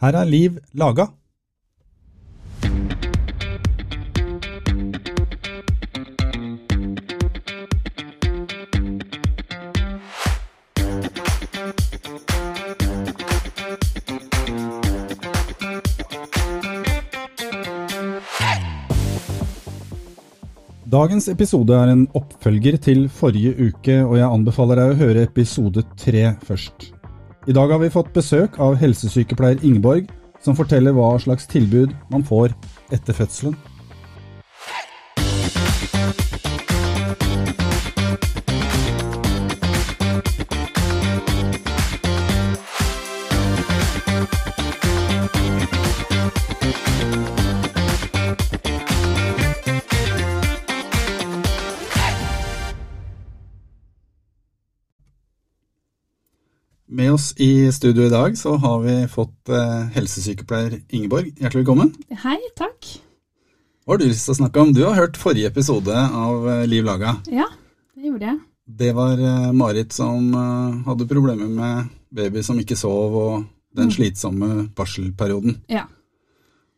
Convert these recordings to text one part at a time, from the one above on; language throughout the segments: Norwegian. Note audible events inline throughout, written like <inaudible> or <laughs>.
Her er Liv laga. Dagens episode er en oppfølger til forrige uke, og jeg anbefaler deg å høre episode tre først. I dag har vi fått besøk av helsesykepleier Ingeborg, som forteller hva slags tilbud man får etter fødselen. Oss i studio i dag så har vi fått eh, helsesykepleier Ingeborg. Hjertelig velkommen. Hei, takk. Hva har du lyst til å snakke om? Du har hørt forrige episode av eh, Liv laga. Ja, det gjorde jeg. Det var eh, Marit som hadde problemer med baby som ikke sov, og den slitsomme barselperioden. Ja,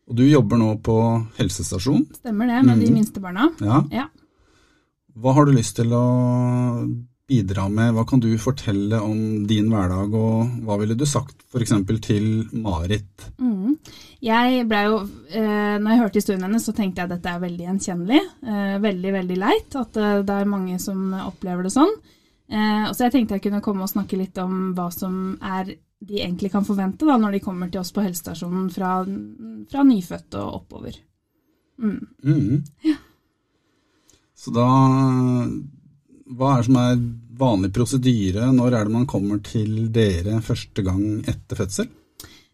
Og du jobber nå på helsestasjon. stemmer det, med de Mhm. minste barna. Ja. Ja. Hva har du lyst til å bidra med? Hva kan du fortelle om din hverdag, og hva ville du sagt f.eks. til Marit? Mm. Jeg ble jo, eh, når jeg hørte historien hennes, så tenkte jeg at dette er veldig gjenkjennelig. Eh, veldig, veldig leit at eh, det er mange som opplever det sånn. Og så jeg tenkte jeg kunne komme og snakke litt om hva som er de egentlig kan forvente da, når de kommer til oss på helsestasjonen fra, fra nyfødt og oppover. Mm. Mhm. Så da Hva er det som er vanlig prosedyre? Når er det man kommer til dere første gang etter fødsel?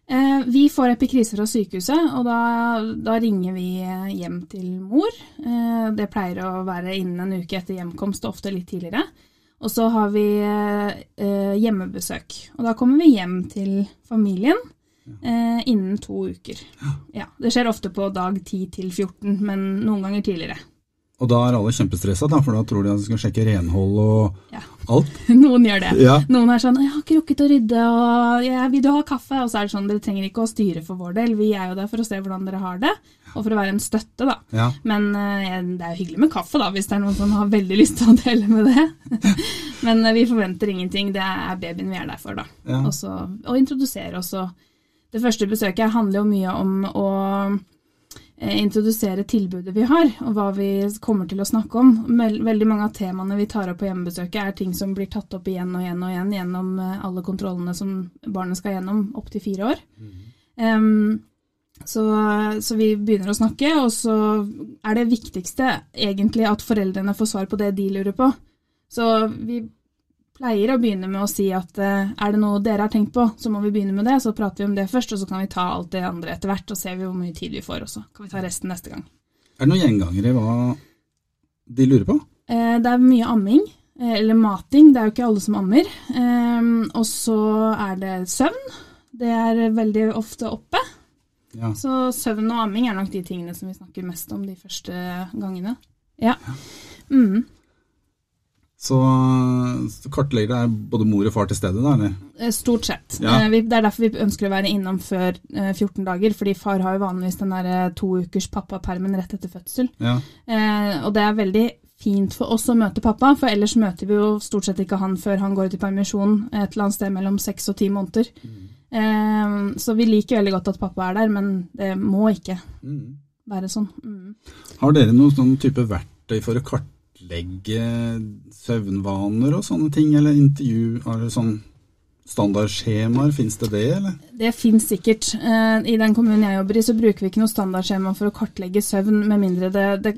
Eh, vi får epikrise fra sykehuset, og da, da ringer vi hjem til mor. Eh, det pleier å være innen en uke etter hjemkomst, ofte litt tidligere. Og så har vi eh, hjemmebesøk, og da kommer vi hjem til familien innen to uker. Ja, det skjer ofte på dag 10 til 14, men noen ganger tidligere. Og da er alle kjempestressa, da, for da tror de at de skal sjekke renhold og Ja. alt. <laughs> Noen gjør det. Ja. Noen er sånn 'Jeg har ikke rukket å rydde', og jeg 'Vil du ha kaffe?' Og så er det sånn 'Dere trenger ikke å styre for vår del. Vi er jo der for å se hvordan dere har det, og for å være en støtte', da. Ja. Men eh, det er jo hyggelig med kaffe, da, hvis det er noen som har veldig lyst til å dele med det. <laughs> Men eh, vi forventer ingenting. Det er babyen vi er der for, da. Ja. Og så å introdusere oss. Og det første besøket handler jo mye om å introdusere tilbudet vi har, og hva vi kommer til å snakke om. Veldig mange av temaene vi tar opp på hjemmebesøket, er ting som blir tatt opp igjen og igjen og igjen gjennom eh, alle kontrollene som barnet skal gjennom opptil fire år. Em, så, så vi begynner å snakke, og så er det viktigste egentlig at foreldrene får svar på det de lurer på. Så vi pleier å begynne med å si at eh, er det noe dere har tenkt på, så må vi begynne med det. Så prater vi om det først, og så kan vi ta alt det andre etter hvert. Og ser vi hvor mye tid vi får også. Kan vi ta resten neste gang. Er det noen gjengangere i hva de lurer på? Eh, det er mye amming, eh, eller mating. Det er jo ikke alle som ammer. Eh, og så er det søvn. Det er veldig ofte oppe. Ja. Så søvn og amming er nok de tingene som vi snakker mest om de første gangene. Ja. Mm. Så, så kartlegger det er både mor og far til stede, da? eller? Eh, Stort sett. Ja. Eh, vi- Det er derfor vi ønsker å være innom før eh, 14 dager, fordi far har jo vanligvis den der eh, to ukers pappapermen rett etter fødsel. Ja. Eh, og det er veldig fint for oss å møte pappa, for ellers møter vi jo stort sett ikke han før han går ut i permisjon et eller annet sted mellom seks og ti måneder. Eh, så vi liker veldig godt at pappa er der, men det må ikke Mm. være sånn. Mm. Har dere noen sånn type verktøy for å kartlegge søvnvaner og sånne ting, eller intervju, er det sånn standardskjemaer, fins det det, eller? Det fins sikkert. Eh, I den kommunen jeg jobber i, så bruker vi ikke noe standardskjema for å kartlegge søvn, med mindre det, det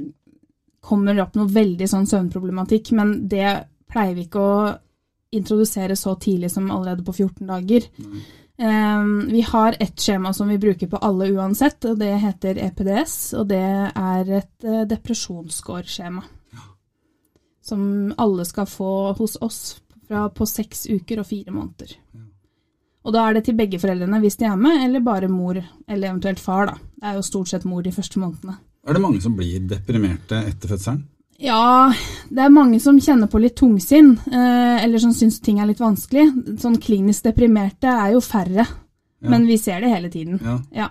kommer opp noe veldig sånn søvnproblematikk, men det pleier vi ikke å introdusere så tidlig som allerede på 14 dager. Eh, vi har et skjema som vi bruker på alle uansett, og det heter EPDS, og det er et uh, depresjonsscore-skjema. Som alle skal få hos oss fra på seks uker og fire måneder. Og da er det til begge foreldrene hvis de er med, eller bare mor, eller eventuelt far, da. Det er jo stort sett mor de første månedene. Er det mange som blir deprimerte etter fødselen? Ja, det er mange som kjenner på litt tungsinn, eh, eller som syns ting er litt vanskelig. Sånn klinisk deprimerte er jo færre. Ja. Men vi ser det hele tiden. Ja. Ja.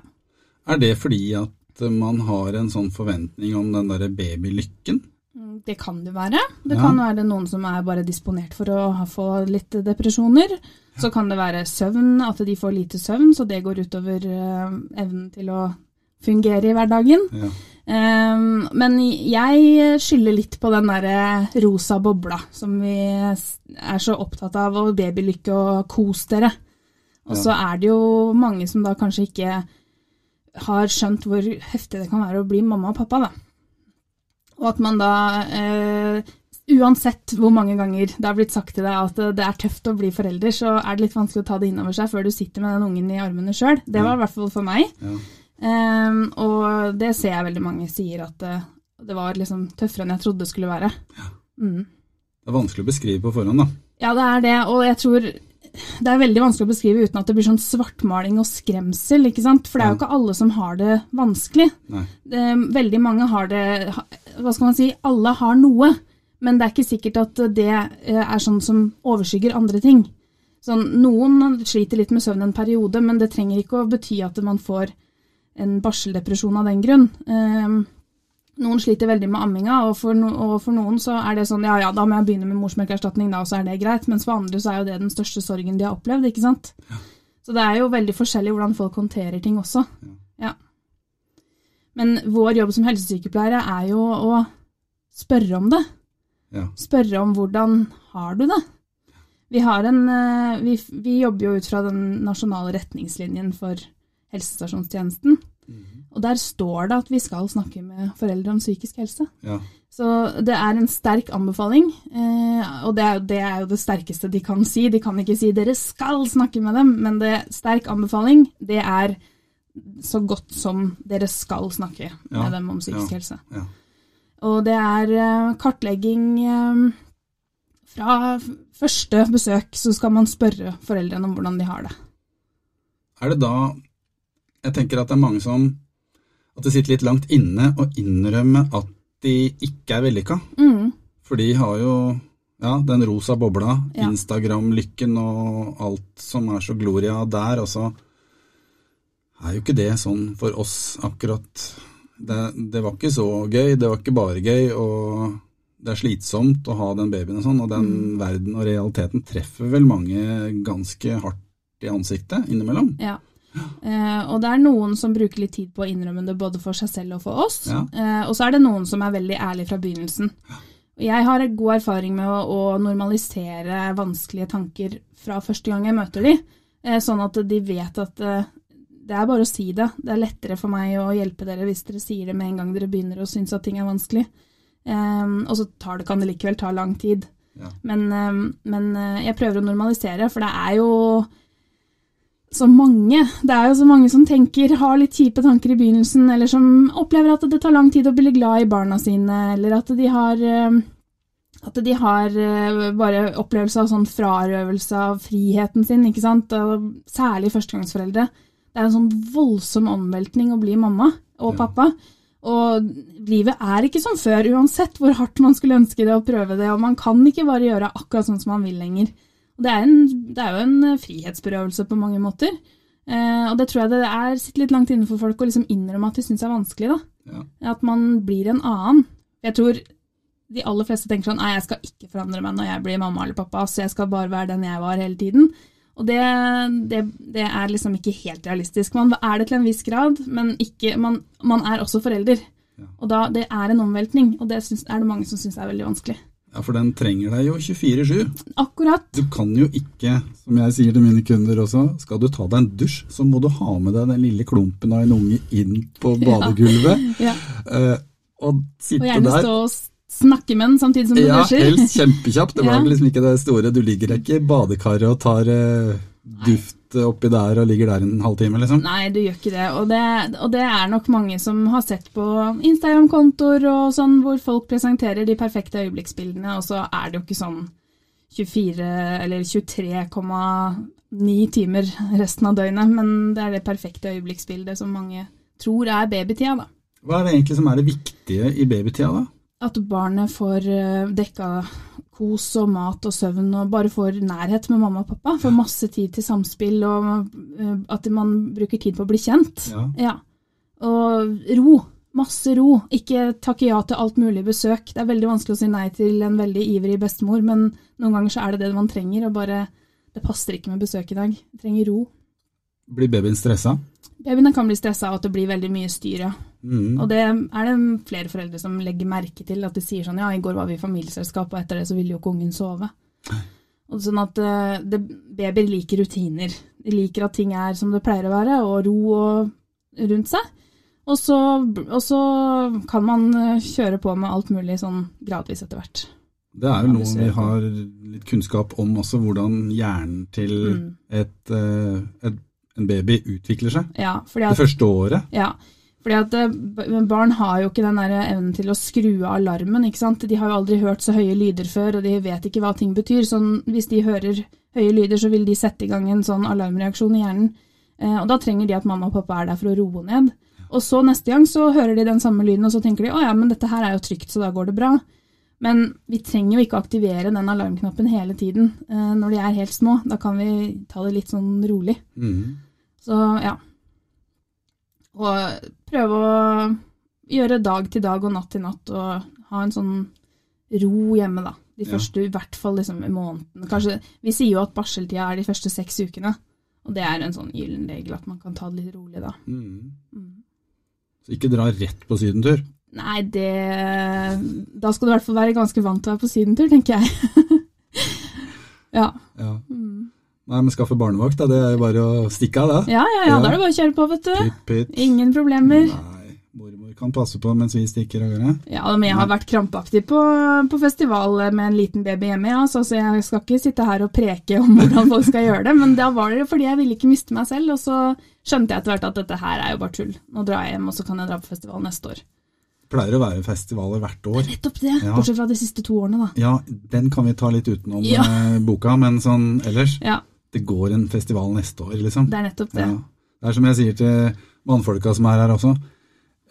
Er det fordi at man har en sånn forventning om den derre babylykken? Mm, Det kan det være. Det Ja. kan være noen som er bare disponert for å få litt depresjoner. Så kan det være søvn, at de får lite søvn, så det går utover eh, evnen til å fungere i hverdagen. Ja. Um, men jeg skylder litt på den derre rosa bobla som vi er så opptatt av, og babylykke og kos dere. Og så er det jo mange som da kanskje ikke har skjønt hvor heftig det kan være å bli mamma og pappa, da. Og at man da, eh, uansett hvor mange ganger det har blitt sagt til deg at det er tøft å bli forelder, så er det litt vanskelig å ta det innover seg før du sitter med den ungen i armene sjøl. Det var i hvert fall for meg. Ja. Ehm, og det ser jeg veldig mange sier at det, det var liksom tøffere enn jeg trodde det skulle være. Mm. Det er vanskelig å beskrive på forhånd, da. Ja, det er det, og jeg tror det er veldig vanskelig å beskrive uten at det blir sånn svartmaling og skremsel, ikke sant? For det er jo ikke alle som har det vanskelig. Nei. Veldig mange har det Hva skal man si? Alle har noe, men det er ikke sikkert at det eh, er sånn som overskygger andre ting. Sånn, noen sliter litt med søvn en periode, men det trenger ikke å bety at man får en barseldepresjon av den grunn. Ehm, noen sliter veldig med amminga, og for, no, og for noen så er det sånn ja ja, da må jeg begynne med morsmelkerstatning, da, og så er det greit. Mens for andre så er jo det den største sorgen de har opplevd, ikke sant. Så det er jo veldig forskjellig hvordan folk håndterer ting også. Ja. Men vår jobb som helsesykepleiere er jo å spørre om det. Ja. Spørre om hvordan har du det. Vi, har en, eh, vi, vi jobber jo ut fra den nasjonale retningslinjen for helsestasjonstjenesten. Og der står det at vi skal snakke med foreldre om psykisk helse. Ja. Så det er en sterk anbefaling, eh, og det er, det er jo det sterkeste de kan si. De kan ikke si 'dere skal snakke med dem', men det sterk anbefaling, det er så godt som dere skal snakke Ja, med dem om psykisk ja, helse. ja. Og det er eh, kartlegging eh, fra første besøk, så skal man spørre foreldrene om hvordan de har det. Er det da Jeg tenker at det er mange som At det sitter litt langt inne å innrømme at de ikke er vellykka. Mm, For de har jo ja, den rosa bobla. Instagram-lykken og alt som er så gloria der, og så er jo ikke det sånn for oss akkurat. Det, det var ikke så gøy, det var ikke bare gøy, og det er slitsomt å ha den babyen og sånn, og den verden og realiteten treffer vel mange ganske hardt i ansiktet innimellom. ja. Uh, og det er noen som bruker litt tid på å innrømme det både for seg selv og for oss. Ja. Uh, og så er det noen som er veldig ærlig fra begynnelsen. Jeg har god erfaring med å, å normalisere vanskelige tanker fra første gang jeg møter de, uh, sånn at de vet at det er bare å si det. Det er lettere for meg å hjelpe dere hvis dere sier det med en gang dere begynner å synes at ting er vanskelig. Um, og så tar det, kan det likevel ta lang tid. Ja. Men, um, men eh, jeg prøver å normalisere, for det er jo så mange. Det er jo så mange som tenker, har litt kjipe tanker i begynnelsen, eller som opplever at det tar lang tid å bli glad i barna sine, eller at de har um, at de har eh, bare opplevelse av sånn frarøvelse av friheten sin, ikke sant, og særlig førstegangsforeldre. Det er en sånn voldsom omveltning å bli mamma og pappa. Og livet er ikke som før, uansett hvor hardt man skulle ønske det å prøve det, og man kan ikke bare gjøre akkurat sånn som man vil lenger. Og det, er en, det er jo en eh, frihetsberøvelse på mange måter. Eh, og det tror jeg det er, sitter litt langt inne for folk å liksom innrømme at de syns er vanskelig. da. Ja. At man blir en annen. Jeg tror de aller fleste tenker sånn nei, jeg skal ikke forandre meg når jeg blir mamma eller pappa, så jeg skal bare være den jeg var hele tiden. Og det, det, det er liksom ikke helt realistisk. Man er det til en viss grad, men ikke, man, man er også forelder. Ja. Og da, det er en omveltning, og det synes, er det mange som syns er veldig vanskelig. Ja, for den trenger deg jo 24-7. Akkurat. Du kan jo ikke, som jeg sier til mine kunder også, skal du ta deg en dusj, så må du ha med deg den lille klumpen av en unge inn på <laughs> badegulvet. Ja. ja. og Og sitte gjerne der. stå og snakke med den samtidig som du Ja, dusjer. helst kjempekjapt. Det var Ja. liksom ikke det store. Du ligger ikke i badekaret og tar uh, duft oppi der og ligger der en halvtime, liksom. Nei, du gjør ikke det. Og, det. og det er nok mange som har sett på Instagram-kontoer og sånn, hvor folk presenterer de perfekte øyeblikksbildene, og så er det jo ikke sånn 24 eller 23,9 timer resten av døgnet, men det er det perfekte øyeblikksbildet som mange tror er babytida, da. Hva er det egentlig som er det viktige i babytida, da? At barnet får eh, dekka kos og mat og søvn, og bare får nærhet med mamma og pappa. Får masse tid til samspill, og eh, at man bruker tid på å bli kjent. Ja. Ja. Og ro. Masse ro. Ikke takke ja til alt mulig besøk. Det er veldig vanskelig å si nei til en veldig ivrig bestemor, men noen ganger så er det det man trenger, og bare Det passer ikke med besøk i dag. Jeg trenger ro. Blir babyen stressa? Babyene kan bli stressa av at det blir veldig mye styr, ja. Mm. Og det er det flere foreldre som legger merke til, at de sier sånn ja, i går var vi i familieselskap, og etter det så ville jo ikke ungen sove. <laughs> Og sånn at eh, det, Babyer liker rutiner. De liker at ting er som det pleier å være, og ro og rundt seg. Og så, og så kan man eh, kjøre på med alt mulig sånn gradvis etter hvert. Det er jo noe vi har litt kunnskap om også, hvordan hjernen til Mm. et, eh, et, en baby utvikler seg. Ja, fordi Det første året. ja, fordi at eh, barn har jo ikke den der evnen til å skru av alarmen. ikke sant? De har jo aldri hørt så høye lyder før, og de vet ikke hva ting betyr. Så hvis de hører høye lyder, så vil de sette i gang en sånn alarmreaksjon i hjernen. Eh, og da trenger de at mamma og pappa er der for å roe ned. Og så neste gang så hører de den samme lyden, og så tenker de å ja, men dette her er jo trygt, så da går det bra. Men vi trenger jo ikke aktivere den alarmknappen hele tiden eh, når de er helt små. Da kan vi ta det litt sånn rolig. Mm. Så ja. Og prøve å gjøre dag til dag og natt til natt, og ha en sånn ro hjemme, da. De Ja. første, i hvert fall liksom i måneden. Kanskje, vi sier jo at barseltida er de første seks ukene, og det er en sånn gyllen regel at man kan ta det litt rolig da. Mm. Mm. Så ikke dra rett på sydentur. Nei, det Da skal du i hvert fall være ganske vant til å være på sydentur, tenker jeg. <laughs> ja. Ja. Mm. Nei, men skaffe barnevakt, da. Det er jo bare å stikke av, det. ja, ja, ja, Ja. da er det bare å kjøre på, vet du. Pitt, pitt. Ingen problemer. Nei, mormor kan passe på mens vi stikker av gårde. Ja, men jeg har vært krampaktig på, på festival med en liten baby hjemme, ja, så, så jeg skal ikke sitte her og preke om hvordan folk skal gjøre det. Men da var det fordi jeg ville ikke miste meg selv, og så skjønte jeg etter hvert at dette her er jo bare tull. Nå drar jeg hjem, og så kan jeg dra på festival neste år. Pleier å være festivaler hvert år. Nettopp det, Ja. bortsett fra de siste to årene, da. Ja, den kan vi ta litt utenom Ja. eh, boka, men sånn ellers Ja, Det går en festival neste år, liksom. det er nettopp det. Ja. Det er som jeg sier til mannfolka som er her også.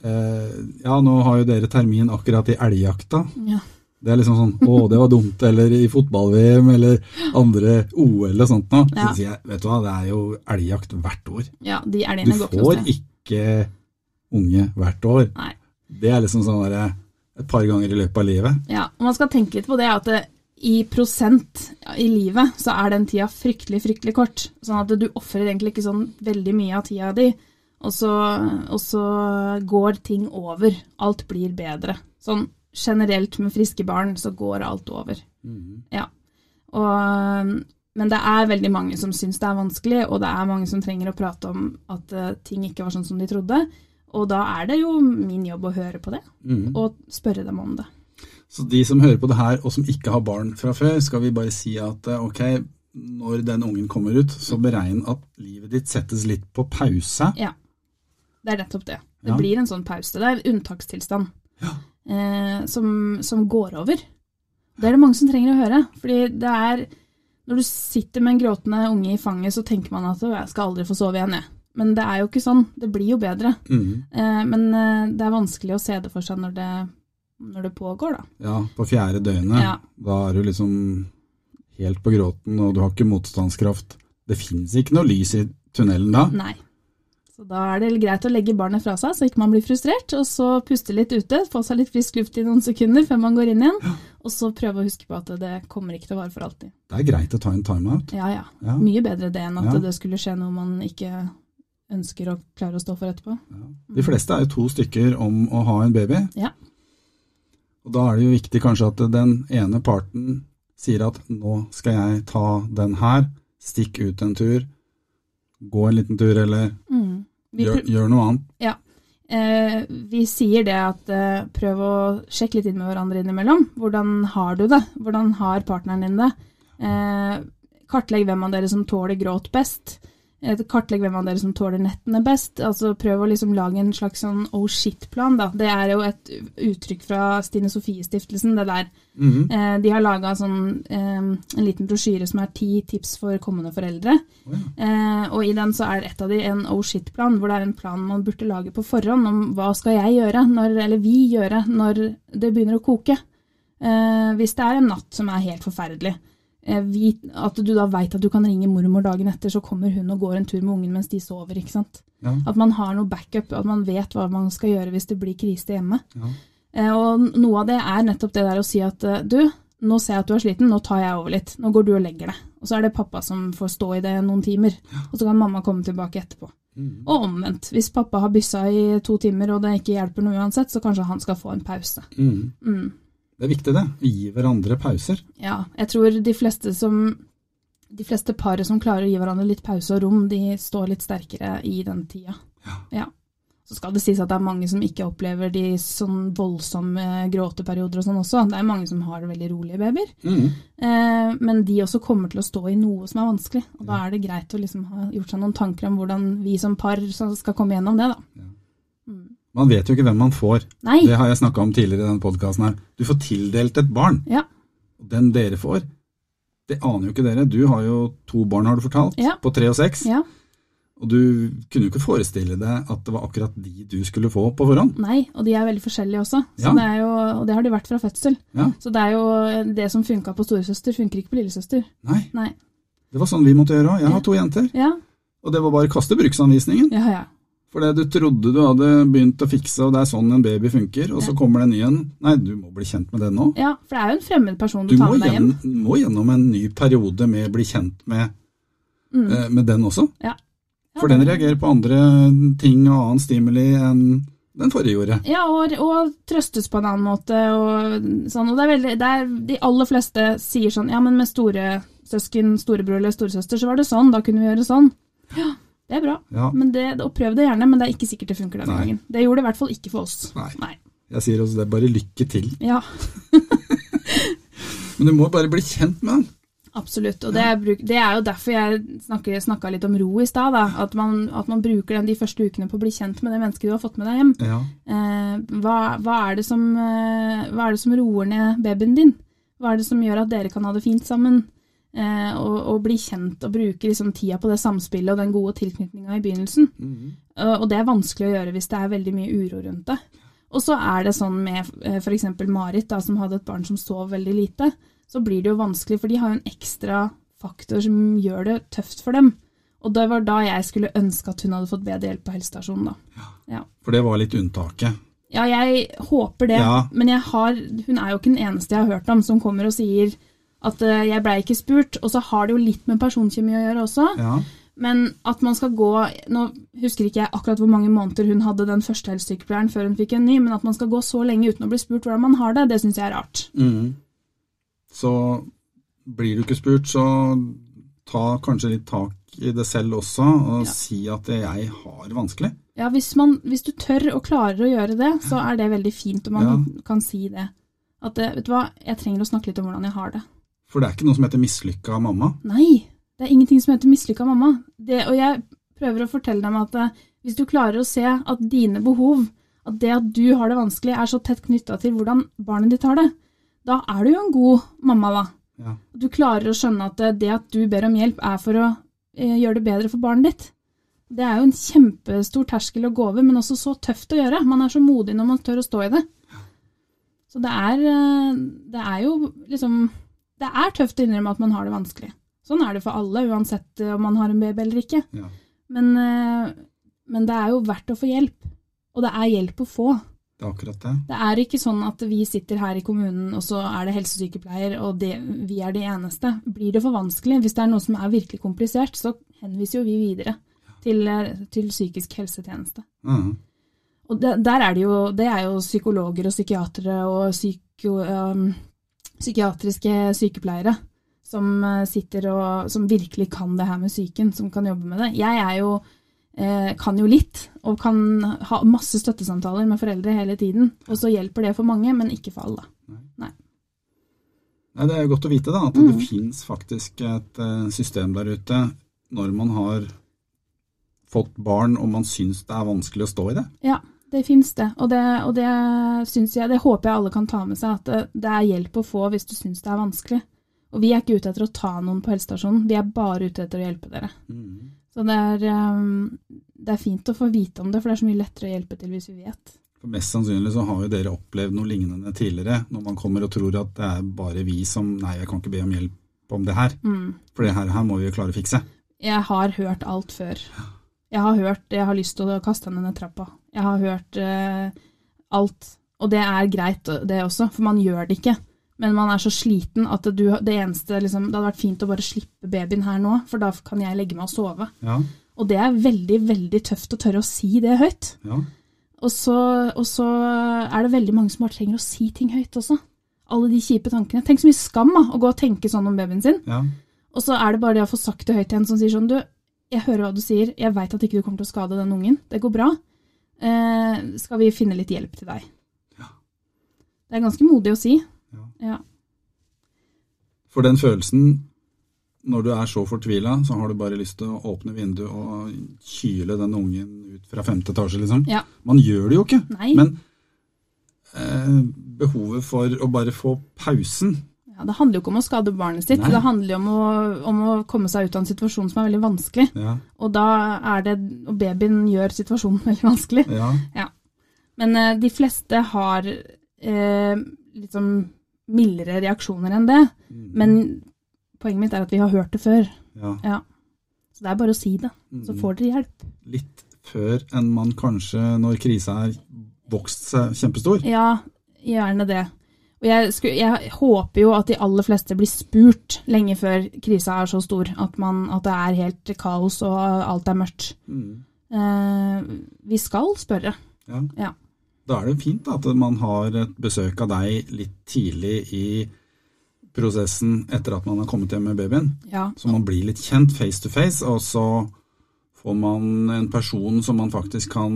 Eh, ja, nå har jo dere termin akkurat i elgjakta. Ja. Det er liksom sånn Å, det var dumt. Eller i fotball-VM, eller andre OL og sånt noe. Ja. Så sier jeg, vet du hva, det er jo elgjakt hvert år. Ja, de elgene går ikke får hos deg. ikke unge hvert år. Nei. Det er liksom sånn derre et par ganger i løpet av livet. Ja, og man skal tenke litt på det at det, i prosent i livet så er den tida fryktelig, fryktelig kort. Sånn at du ofrer egentlig ikke sånn veldig mye av tida di, og så, og så går ting over. Alt blir bedre. Sånn generelt med friske barn så går alt over. Ja. Og, men det er veldig mange som syns det er vanskelig, og det er mange som trenger å prate om at uh, ting ikke var sånn som de trodde. Og da er det jo min jobb å høre på det, Mhm. og spørre dem om det. Så de som hører på det her, og som ikke har barn fra før, skal vi bare si at eh, ok, når den ungen kommer ut, så beregn at livet ditt settes litt på pause. Ja, det er nettopp det. Det Ja. blir en sånn pause. Det er en unntakstilstand Ja. eh, som, som går over. Det er det mange som trenger å høre. Fordi det er Når du sitter med en gråtende unge i fanget, så tenker man at jeg skal aldri få sove igjen, jeg. Men det er jo ikke sånn. Det blir jo bedre. Mm. Eh, men eh, det er vanskelig å se det for seg når det, når det pågår, da. Ja, på fjerde døgnet, Ja. da er du liksom helt på gråten, og du har ikke motstandskraft. Det finnes ikke noe lys i tunnelen da. Nei. Så da er det greit å legge barnet fra seg, så ikke man blir frustrert, og så puste litt ute, få seg litt frisk luft i noen sekunder før man går inn igjen, og så prøve å huske på at det kommer ikke til å vare for alltid. Det er greit å ta en timeout. Ja, ja. Ja. Mye bedre det enn at Ja. det skulle skje noe man ikke ønsker å klare å stå for etterpå. De fleste er jo to stykker om å ha en baby. Ja. Og da er det jo viktig kanskje at den ene parten sier at nå skal jeg ta den her, stikk ut en tur, gå en liten tur, eller Mm. Gjør, gjør noe annet. ja. eh, vi sier det at eh, prøv å sjekke litt inn med hverandre innimellom. Hvordan har du det? Hvordan har partneren din det? Eh, kartlegg hvem av dere som tåler gråt best. Eh, Kartlegg hvem av dere som tåler nettene best. altså Prøv å liksom lage en slags sånn oh shit-plan. da. Det er jo et uttrykk fra Stine Sofie-stiftelsen, det der. Mhm. Eh, de har laga sånn, eh, en liten brosjyre som er ti tips for kommende foreldre. Oh, ja. Eh, og i den så er et av de en oh shit-plan, hvor det er en plan man burde lage på forhånd om hva skal jeg gjøre, når, eller vi gjøre, når det begynner å koke. Eh, hvis det er en natt som er helt forferdelig, at du da veit at du kan ringe mormor dagen etter, så kommer hun og går en tur med ungen mens de sover. ikke sant? Ja. At man har noe backup, at man vet hva man skal gjøre hvis det blir krise hjemme. Ja. Eh, Og noe av det er nettopp det der å si at eh, du, nå ser jeg at du er sliten, nå tar jeg over litt. Nå går du og legger deg. Og så er det pappa som får stå i det noen timer. Og så kan mamma komme tilbake etterpå. Mm. Og omvendt. Hvis pappa har byssa i to timer og det ikke hjelper noe uansett, så kanskje han skal få en pause. Mm. Mm. Det er viktig, det. Å gi hverandre pauser. Ja, jeg tror de fleste som de fleste paret som klarer å gi hverandre litt pause og rom, de står litt sterkere i den tida. Ja. ja. Så skal det sies at det er mange som ikke opplever de sånn voldsomme gråteperioder og sånn også. Det er mange som har veldig rolige babyer. Mm. Eh, men de også kommer til å stå i noe som er vanskelig. Og da er det greit å liksom ha gjort seg noen tanker om hvordan vi som par skal komme gjennom det, da. Man vet jo ikke hvem man får. Nei. Det har jeg snakka om tidligere i denne podkasten her. Du får tildelt et barn. Ja. Den dere får, det aner jo ikke dere. Du har jo to barn, har du fortalt, Ja. på tre og seks. Ja. Og du kunne jo ikke forestille deg at det var akkurat de du skulle få på forhånd. Nei, og de er veldig forskjellige også. Så Ja. det jo, og det har de vært fra fødsel. Ja. Så det er jo det som funka på storesøster, funker ikke på lillesøster. Nei, Nei. det var sånn vi måtte gjøre òg. Jeg har to jenter. Ja, Og det var bare å kaste bruksanvisningen. ja, ja. For det du trodde du hadde begynt å fikse, og det er sånn en baby funker, og så kommer det en ny en. Nei, du må bli kjent med den nå. Ja, for det er jo en fremmed person Du du tar med deg hjem. Du må gjennom en ny periode med å bli kjent med, Mm. eh, med den også. Ja. Ja, For den reagerer på andre ting og annen stimuli enn den forrige gjorde. Ja, og, og trøstes på en annen måte. Og, sånn, og det er veldig, det er, de aller fleste sier sånn Ja, men med store søsken, storebror eller storesøster, så var det sånn. Da kunne vi gjøre sånn. Ja, det er bra. Ja, Men det, og prøv det gjerne, men det er ikke sikkert det funker denne Nei. gangen. Det gjorde det i hvert fall ikke for oss. Nei. Nei. jeg sier også det. Bare lykke til. Ja, <laughs> <laughs> Men du må bare bli kjent med den. absolutt. Og det er, det er jo derfor jeg snakka litt om ro i stad. At, man- at man bruker den de første ukene på å bli kjent med det mennesket du har fått med deg hjem. Ja. Eh, hva, hva, er det som, eh, hva er det som roer ned babyen din? Hva er det som gjør at dere kan ha det fint sammen? Eh, og, og bli kjent og bruke liksom tida på det samspillet og den gode tilknytninga i begynnelsen. Eh, og det er vanskelig å gjøre hvis det er veldig mye uro rundt det. Og så er det sånn med eh, f.eks. Marit, da, som hadde et barn som sov veldig lite. Så blir det jo vanskelig, for de har jo en ekstra faktor som gjør det tøft for dem. Og det var da jeg skulle ønske at hun hadde fått bedre hjelp på helsestasjonen. da. For det var litt unntaket. Ja, jeg håper det, Ja. men jeg har, hun er jo ikke den eneste jeg har hørt om som kommer og sier at eh, jeg blei ikke spurt. Og så har det jo litt med personkjemi å gjøre også. Ja. Men at man skal gå Nå husker ikke jeg akkurat hvor mange måneder hun hadde den første helsesykepleieren før hun fikk en ny, men at man skal gå så lenge uten å bli spurt hvordan man har det, det syns jeg er rart. Mm. Så blir du ikke spurt, så ta kanskje litt tak i det selv også, og Ja. si at jeg har vanskelig. Ja, hvis, man, hvis du tør og klarer å gjøre det, så er det veldig fint om man kan si det. At eh, vet du hva, jeg trenger å snakke litt om hvordan jeg har det. For det er ikke noe som heter mislykka mamma. Nei, det er ingenting som heter mislykka mamma. Det, og jeg prøver å fortelle dem at eh, hvis du klarer å se at dine behov, at det at du har det vanskelig, er så tett knytta til hvordan barnet ditt har det, da er du jo en god mamma, da. Ja. Du klarer å skjønne at eh, det at du ber om hjelp, er for å eh, gjøre det bedre for barnet ditt. Det er jo en kjempestor terskel å gå over, men også så tøft å gjøre. Man er så modig når man tør å stå i det. Så det er, eh, det er jo liksom Det er tøft å innrømme at man har det vanskelig. Sånn er det for alle, uansett eh, om man har en baby eller ikke. Ja. Men, eh, men det er jo verdt å få hjelp. Og det er hjelp å få. Det er akkurat det. Det er ikke sånn at vi sitter her i kommunen, og så er det helsesykepleier, og det, vi er de eneste. Blir det for vanskelig, hvis det er noe som er virkelig komplisert, så henviser jo vi videre til, eh, til psykisk helsetjeneste. Mm. Og det, der er det jo, det er jo psykologer og psykiatere og psyko, um, psykiatriske sykepleiere som eh, sitter og som virkelig kan det her med psyken, som kan jobbe med det. Jeg er jo eh, kan jo litt, og kan ha masse støttesamtaler med foreldre hele tiden. Og så hjelper det for mange, men ikke for alle. Nei, det er jo godt å vite da, at Mm. det finnes faktisk et eh, system der ute når man har fått barn og man syns det er vanskelig å stå i det. Ja, det fins det. Og det, og det syns jeg, det håper jeg alle kan ta med seg, at det, er hjelp å få hvis du syns det er vanskelig. Og vi er ikke ute etter å ta noen på helsestasjonen, vi er bare ute etter å hjelpe dere. Så det er, um, det er fint å få vite om det, for det er så mye lettere å hjelpe til hvis vi vet. For Mest sannsynlig så har jo dere opplevd noe lignende tidligere, når man kommer og tror at det er bare vi som Nei, jeg kan ikke be om hjelp om det her. For det her, her må vi jo klare å fikse. Jeg har hørt alt før. Jeg har hørt jeg har lyst til å kaste henne ned trappa. Jeg har hørt eh, alt. Og det er greit, det også, for man gjør det ikke. Men man er så sliten at du, det eneste liksom, Det hadde vært fint å bare slippe babyen her nå, for da kan jeg legge meg og sove. Ja, Og det er veldig, veldig tøft å tørre å si det høyt. ja. Og så, og så er det veldig mange som bare trenger å si ting høyt også. Alle de kjipe tankene. Tenk så mye skam da, å gå og tenke sånn om babyen sin. ja. Og så er det bare det å få sagt det høyt til en som sier sånn Du, jeg hører hva du sier, jeg veit at ikke du kommer til å skade den ungen. Det går bra. Eh, skal vi finne litt hjelp til deg? Ja. Det er ganske modig å si. Ja. Ja. For den følelsen, når du er så fortvila, så har du bare lyst til å åpne vinduet og kyle den ungen ut fra femte etasje, liksom. Ja. Man gjør det jo ikke. Nei. Men eh, behovet for å bare få pausen Ja, det handler jo ikke om å skade barnet sitt, Nei. det handler jo om å, om å komme seg ut av en situasjon som er veldig vanskelig. Ja, Og da er det Og babyen gjør situasjonen <laughs> veldig vanskelig. ja, Men eh, de fleste har eh, sånn mildere reaksjoner enn det. Men poenget mitt er at vi har hørt det før. ja. Ja. Så det er bare å si det, så får dere hjelp. Litt før enn man kanskje, når krisa er vokst seg kjempestor. Ja, gjerne det. Jeg, skulle, jeg håper jo at de aller fleste blir spurt lenge før krisa er så stor at, man, at det er helt kaos og alt er mørkt. Mm. Eh, vi skal spørre. Ja. Ja. Da er det fint da, at man har et besøk av deg litt tidlig i prosessen etter at man har kommet hjem med babyen. Ja. Så man blir litt kjent face to face, og så får man en person som man faktisk kan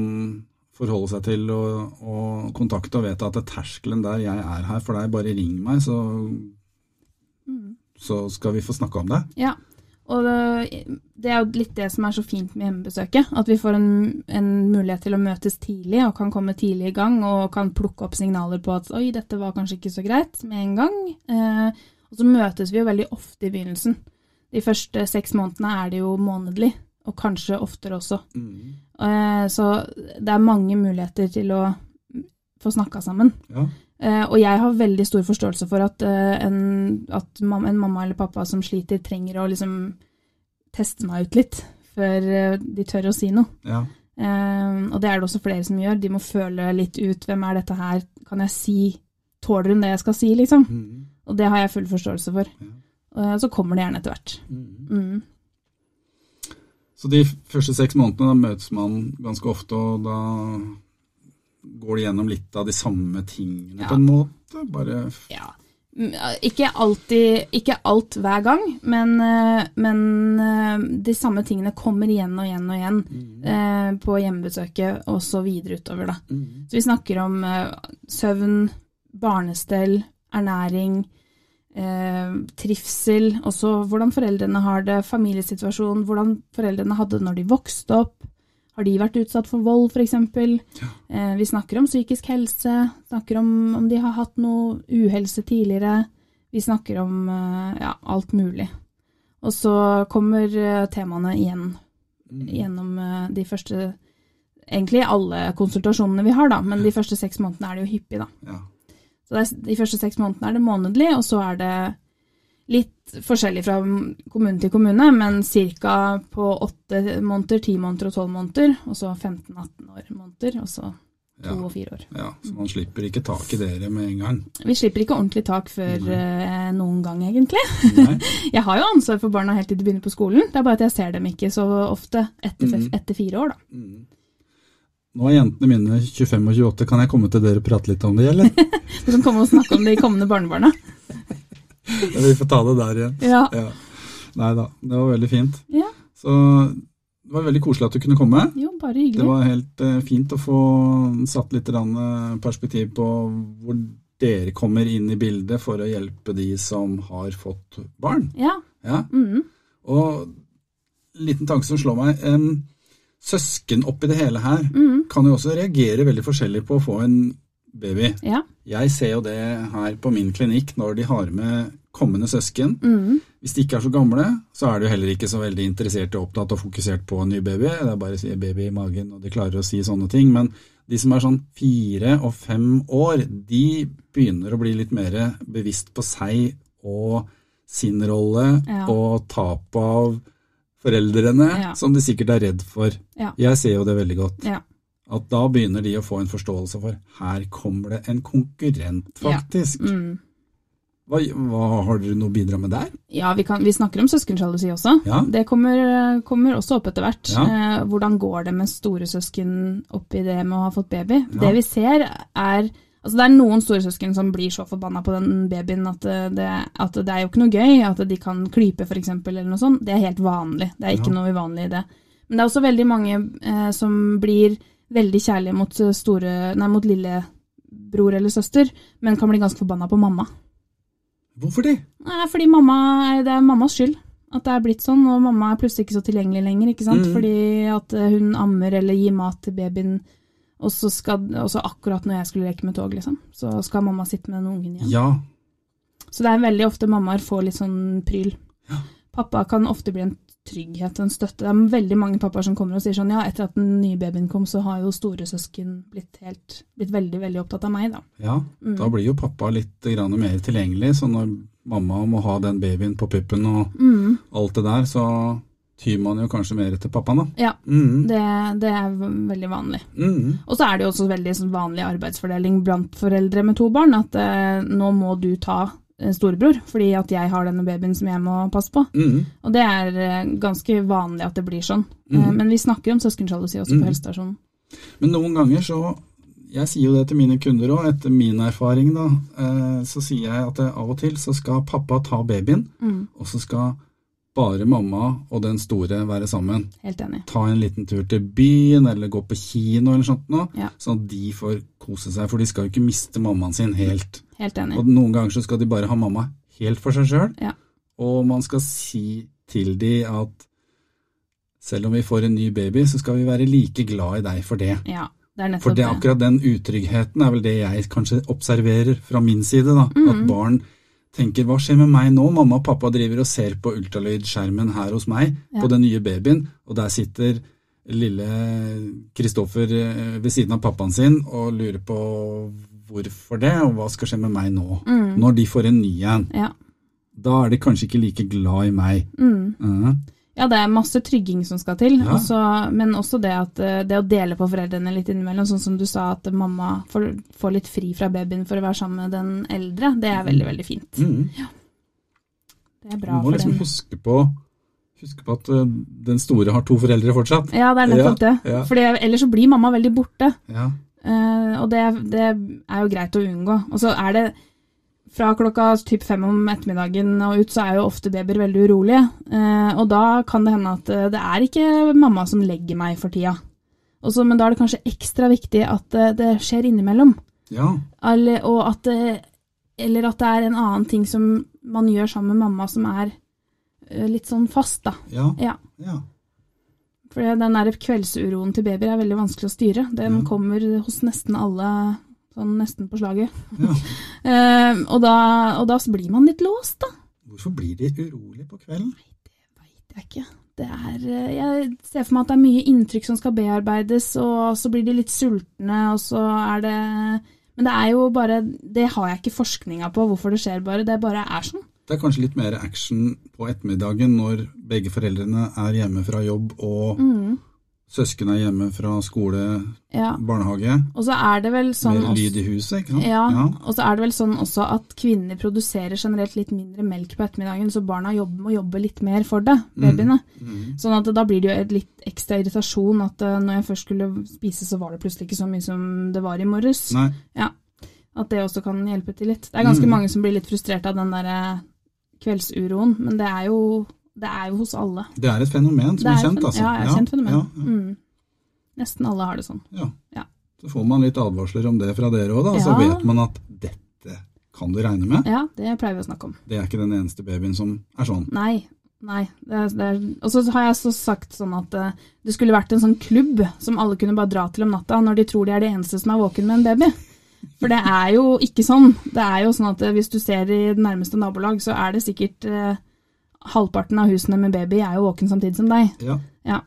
forholde seg til og, og kontakte og vet at det er terskelen der jeg er her for deg, bare ring meg, så, så skal vi få snakke om det. Ja, og det, det er jo litt det som er så fint med hjemmebesøket. At vi får en, en mulighet til å møtes tidlig og kan komme tidlig i gang og kan plukke opp signaler på at oi, dette var kanskje ikke så greit med en gang. Eh, og så møtes vi jo veldig ofte i begynnelsen. De første seks månedene er det jo månedlig, og kanskje oftere også. Eh, så det er mange muligheter til å få snakka sammen. Ja, Eh, og jeg har veldig stor forståelse for at, eh, en, at mamma, en mamma eller pappa som sliter, trenger å liksom teste meg ut litt før eh, de tør å si noe. ja, Eh, og det er det også flere som gjør. De må føle litt ut hvem er dette her, kan jeg si Tåler hun det jeg skal si, liksom? Mm. Og det har jeg full forståelse for. Ja. Eh, så kommer det gjerne etter hvert. Mm. Mm. Så de første seks månedene da møtes man ganske ofte, og da går de gjennom litt av de samme tingene Ja. på en måte. Bare Ja. Mm, Ikke alltid, ikke alt hver gang, men, eh, men eh, de samme tingene kommer igjen og igjen og igjen eh, på hjemmebesøket og så videre utover. Da. Så vi snakker om eh, søvn, barnestell, ernæring, eh, trivsel, også hvordan foreldrene har det, familiesituasjon, hvordan foreldrene hadde det når de vokste opp. Har de vært utsatt for vold, f.eks.? Eh, vi snakker om psykisk helse, snakker om om de har hatt noe uhelse tidligere. Vi snakker om eh, ja, alt mulig. Og så kommer eh, temaene igjen gjennom eh, de første Egentlig alle konsultasjonene vi har, da, men de første seks månedene er det jo hyppig, da. ja. Så er, de første seks månedene er det månedlig, og så er det litt forskjellig fra kommune til kommune, men ca. på åtte måneder, ti måneder og tolv måneder, og så 15-18 år måneder, og så to Ja. og fire år. ja. Så man slipper ikke tak i dere med en gang. Vi slipper ikke ordentlig tak før uh, noen gang, egentlig. <laughs> Jeg har jo ansvar for barna helt til de begynner på skolen, det er bare at jeg ser dem ikke så ofte etter, mm. etter fire år, da. Mm. Nå er jentene mine 25 og 28, kan jeg komme til dere og prate litt om det, eller? <laughs> Du kan komme og snakke om de kommende barnebarna. <laughs> Vi får ta det der igjen. Ja. Ja. Nei da, det var veldig fint. ja. Så det var veldig koselig at du kunne komme. Jo, bare hyggelig. Det var helt uh, fint å få satt litt eh, perspektiv på hvor dere kommer inn i bildet for å hjelpe de som har fått barn. Ja. Ja. mhm. Og en liten tanke som slår meg. em, søsken oppi det hele her Mm. kan jo også reagere veldig forskjellig på å få en baby. Ja. Jeg ser jo det her på min klinikk når de har med kommende søsken. Mm. Hvis de ikke er så gamle, så er de jo heller ikke så veldig interessert og opptatt og fokusert på en ny baby. Det er bare å si baby i magen, og de klarer å si sånne ting. Men de som er sånn fire og fem år, de begynner å bli litt mer bevisst på seg og sin rolle Ja. og tap av foreldrene, Ja. som de sikkert er redd for. Ja. Jeg ser jo det veldig godt. Ja. At da begynner de å få en forståelse for her kommer det en konkurrent, faktisk. Mm. Hva, hva Har dere noe å bidra med der? Ja, vi, kan, vi snakker om søskensjalusi også. Det kommer, kommer også opp etter hvert. Eh, hvordan går det med storesøsken oppi det med å ha fått baby? Det vi ser er Altså Det er noen storesøsken som blir så forbanna på den babyen at det, det, at det er jo ikke noe gøy. At de kan klype f.eks. eller noe sånt. Det er helt vanlig. Det er ikke Ja. noe uvanlig i det. Men det er også veldig mange eh, som blir veldig kjærlige mot, store, nei, mot lillebror eller søster, men kan bli ganske forbanna på mamma. Hvorfor det? Nei, fordi mamma, det er mammas skyld at det er blitt sånn, og mamma er plutselig ikke så tilgjengelig lenger, ikke sant? Mm. Fordi at eh, hun ammer eller gir mat til babyen, og så, skal, og akkurat når jeg skulle leke med tog, liksom, så skal mamma sitte med den ungen igjen. Ja. Så det er veldig ofte mammaer får litt sånn pryl. Ja. Pappa kan ofte bli en trygghet en støtte. Det er veldig mange pappaer som kommer og sier sånn, ja, etter at den nye babyen kom, så har jo storesøsken blitt, helt, blitt veldig, veldig opptatt av meg, da. ja. Mm. Da blir jo pappa litt grann mer tilgjengelig, så når mamma må ha den babyen på puppen og Mm. alt det der, så tyr man jo kanskje mer etter pappaen, da. Ja, Mm. det, det er veldig vanlig. Mm. Og så er det jo også veldig sånn vanlig arbeidsfordeling blant foreldre med to barn, at eh, nå må du ta eh, storebror, fordi at jeg har denne babyen som jeg må passe på. Mm. Og det er eh, ganske vanlig at det blir sånn. Eh, Mhm. men vi snakker om søskensjalusi også på helsestasjonen. Men noen ganger så Jeg sier jo det til mine kunder òg, etter min erfaring, da. Eh, så sier jeg at av og til så skal pappa ta babyen, Mm, og så skal bare mamma og den store være sammen. helt enig. Ta en liten tur til byen, eller gå på kino eller sånt noe, Ja. sånn at de får kose seg. For de skal jo ikke miste mammaen sin helt. Helt enig. Og noen ganger så skal de bare ha mamma helt for seg sjøl. Ja. Og man skal si til de at selv om vi får en ny baby, så skal vi være like glad i deg for det. Ja, det er For det akkurat den utryggheten er vel det jeg kanskje observerer fra min side. da, Mhm. At barn tenker 'hva skjer med meg nå'? Mamma og pappa driver og ser på ultralydskjermen her hos meg, Ja. på den nye babyen, og der sitter lille Kristoffer eh, ved siden av pappaen sin og lurer på hvorfor det, og hva skal skje med meg nå? Mm. Når de får en ny en, Ja. da er de kanskje ikke like glad i meg. Mm. Mhm. Ja, det er masse trygging som skal til, Ja. også, men også det, at, eh, det å dele på foreldrene litt innimellom, sånn som du sa at mamma får, får litt fri fra babyen for å være sammen med den eldre, det er veldig, veldig fint. Mhm. Det er Du bra må for liksom dem. huske på, huske på at eh, den store har to foreldre fortsatt. Ja, det er nettopp Ja, det. ja. For ellers så blir mamma veldig borte, Ja. Uh, og det, det er jo greit å unngå. Og så er det fra klokka typ fem om ettermiddagen og ut, så er jo ofte babyer veldig urolige. Eh, og da kan det hende at eh, det er ikke mamma som legger meg for tida. Også, men da er det kanskje ekstra viktig at eh, det skjer innimellom. ja. Eller, at det, eller at det er en annen ting som man gjør sammen med mamma som er litt sånn fast, da. Ja. Ja. ja. For den der kveldsuroen til babyer er veldig vanskelig å styre. Den Ja. kommer hos nesten alle sånn nesten på slaget. ja. <laughs> Eh, og, da, og da blir man litt låst, da. Hvorfor blir de urolig på kvelden? Nei, det Veit jeg ikke. Det er, eh, jeg ser for meg at det er mye inntrykk som skal bearbeides, og så blir de litt sultne, og så er det Men det er jo bare Det har jeg ikke forskninga på hvorfor det skjer, bare. Det bare er sånn. Det er kanskje litt mer action på ettermiddagen når begge foreldrene er hjemme fra jobb og Mm, søsken er hjemme fra skole, ja. barnehage. Og så er det vel sånn Mer lyd i huset, ikke sant? Ja, og så er det vel sånn også at kvinner produserer generelt litt mindre melk på ettermiddagen, så barna jobber, må jobbe litt mer for det, babyene. Mhm. Sånn at da blir det jo et litt ekstra irritasjon at eh, når jeg først skulle spise, så var det plutselig ikke så mye som det var i morges. Nei, Ja. At det også kan hjelpe til litt. Det er ganske Mm. mange som blir litt frustrert av den der eh, kveldsuroen, men det er jo, det er jo hos alle. det er et fenomen Det som er, et kjent, altså. Ja, det er et kjent fenomen. Ja, ja, Mm. Nesten alle har det sånn. ja. Ja. Så får man litt advarsler om det fra dere òg, da. Så vet man at dette kan du regne med. Ja, det pleier vi å snakke om. Det er ikke den eneste babyen som er sånn. Nei, Nei. Det er, det er, og så har jeg så sagt sånn at eh, det skulle vært en sånn klubb som alle kunne bare dra til om natta når de tror de er de eneste som er våken med en baby. For det er jo ikke sånn. Det er jo sånn at eh, hvis du ser i det nærmeste nabolag, så er det sikkert eh, halvparten av husene med baby er jo våken samtidig som deg. Ja. Ja.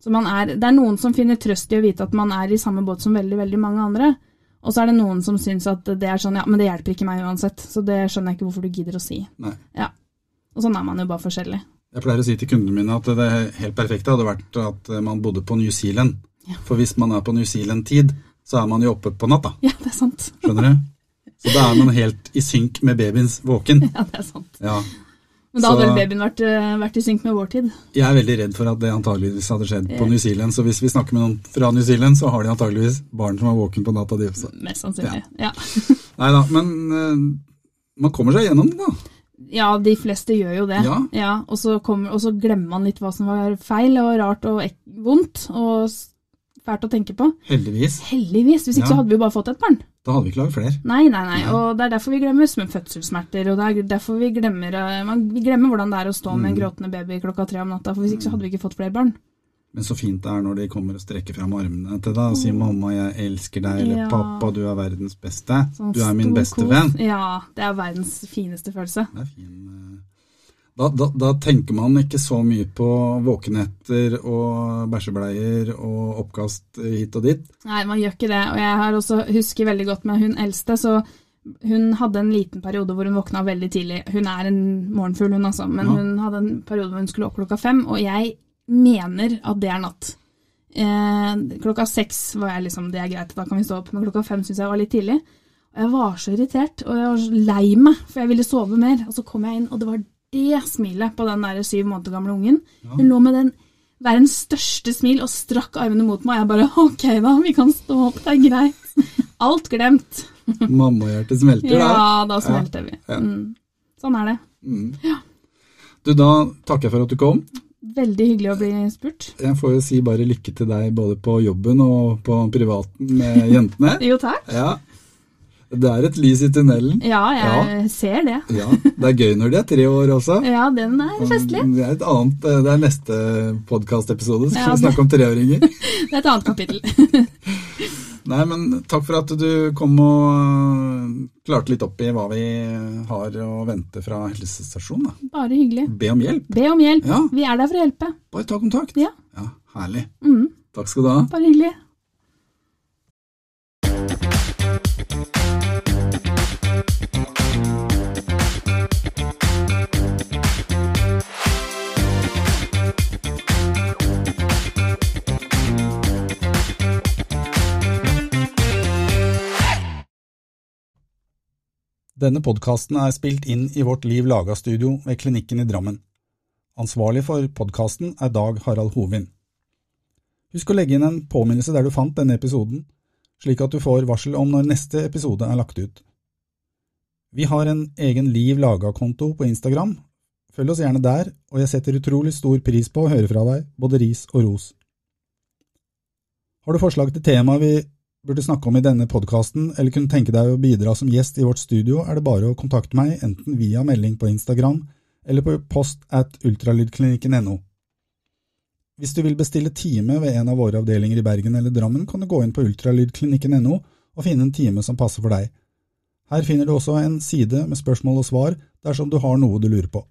Så man er, det er noen som finner trøst i å vite at man er i samme båt som veldig, veldig mange andre. Og så er det noen som syns at det er sånn, ja, men det hjelper ikke meg uansett. Så det skjønner jeg ikke hvorfor du gidder å si. Nei. Ja. Og sånn er man jo bare forskjellig. Jeg pleier å si til kundene mine at det helt perfekte hadde vært at man bodde på New Zealand. Ja. For hvis man er på New Zealand-tid, så er man jo oppe på natta. Ja, det er sant. Skjønner du? Så da er man helt i synk med babyens våken. <laughs> Ja, det er sant. Ja. Men da hadde vel babyen vært, eh, vært i synk med vår tid. Jeg er veldig redd for at det antageligvis hadde skjedd på New Zealand. Så hvis vi snakker med noen fra New Zealand, så har de antageligvis barn som er våken på natta, de også. Mest sannsynlig. Ja. <laughs> Nei da, men eh, man kommer seg gjennom det, da. ja, de fleste gjør jo det. Ja. og, så kommer, og så glemmer man litt hva som var feil og rart og vondt og fælt å tenke på. Heldigvis. Heldigvis. Hvis ikke Ja. så hadde vi jo bare fått et barn. Da hadde vi ikke laget flere. Nei, nei, nei. Og det er derfor vi glemmer sm- fødselssmerter, og det er derfor vi glemmer, eh, man, vi glemmer hvordan det er å stå med en Mm. gråtende baby klokka tre om natta, for hvis ikke så hadde vi ikke fått flere barn. Men så fint det er når de kommer og strekker fram armene til deg og sier 'mamma, jeg elsker deg', eller Ja. 'pappa, du er verdens beste', Sånn 'du er min beste venn'. Ja, det er verdens fineste følelse. Det er fin. Da, da, da tenker man ikke så mye på våkenetter og bæsjebleier og oppkast hit og dit. Nei, man gjør ikke det. Og jeg har også husker veldig godt med hun eldste, så hun hadde en liten periode hvor hun våkna veldig tidlig. Hun er en morgenfugl, hun altså, men Ja. hun hadde en periode hvor hun skulle opp klokka fem, og jeg mener at det er natt. Eh, klokka seks var jeg liksom, det er greit, da kan vi stå opp, men klokka fem syns jeg var litt tidlig. Og jeg var så irritert, og jeg var så lei meg, for jeg ville sove mer. Og så kom jeg inn, og det var det smilet på den der syv måneder gamle ungen. Ja. Hun lå med den verdens største smil og strakk armene mot meg, jeg bare ok da, vi kan stå opp, det er greit. Alt glemt. Mammahjertet smelter da. Ja, da smelter vi. Ja. Mm. Sånn er det. Mm. Du, da takker jeg for at du kom. Veldig hyggelig å bli spurt. Jeg får jo si bare lykke til deg både på jobben og på privaten med jentene. <laughs> Jo, takk. Ja. Det er et lys i tunnelen. Ja, jeg ser det. Ja, Det er gøy når de er tre år også. <laughs> Ja, den er festlig. Det er et annet, det er neste podkastepisode, så Ja, skal vi snakke om treåringer. <laughs> Det er et annet kapittel. <laughs> Nei, men takk for at du kom og øh, klarte litt opp i hva vi har å vente fra helsestasjonen. Da. Bare hyggelig. Be om hjelp. Be om hjelp. Ja. Vi er der for å hjelpe. Bare ta kontakt. Ja. ja herlig. Mm. Takk skal du ha. Bare hyggelig. Denne podkasten er spilt inn i vårt Liv Laga-studio ved Klinikken i Drammen. Ansvarlig for podkasten er Dag Harald Hovin. Husk å legge inn en påminnelse der du fant denne episoden, slik at du får varsel om når neste episode er lagt ut. Vi har en egen Liv Laga-konto på Instagram. Følg oss gjerne der, og jeg setter utrolig stor pris på å høre fra deg, både ris og ros. Har du forslag til tema vi burde snakke om i denne podkasten, eller kunne tenke deg å bidra som gjest i vårt studio, er det bare å kontakte meg enten via melding på Instagram eller på post at ultralydklinikken.no. Hvis du vil bestille time ved en av våre avdelinger i Bergen eller Drammen, kan du gå inn på ultralydklinikken.no og finne en time som passer for deg. Her finner du også en side med spørsmål og svar dersom du har noe du lurer på.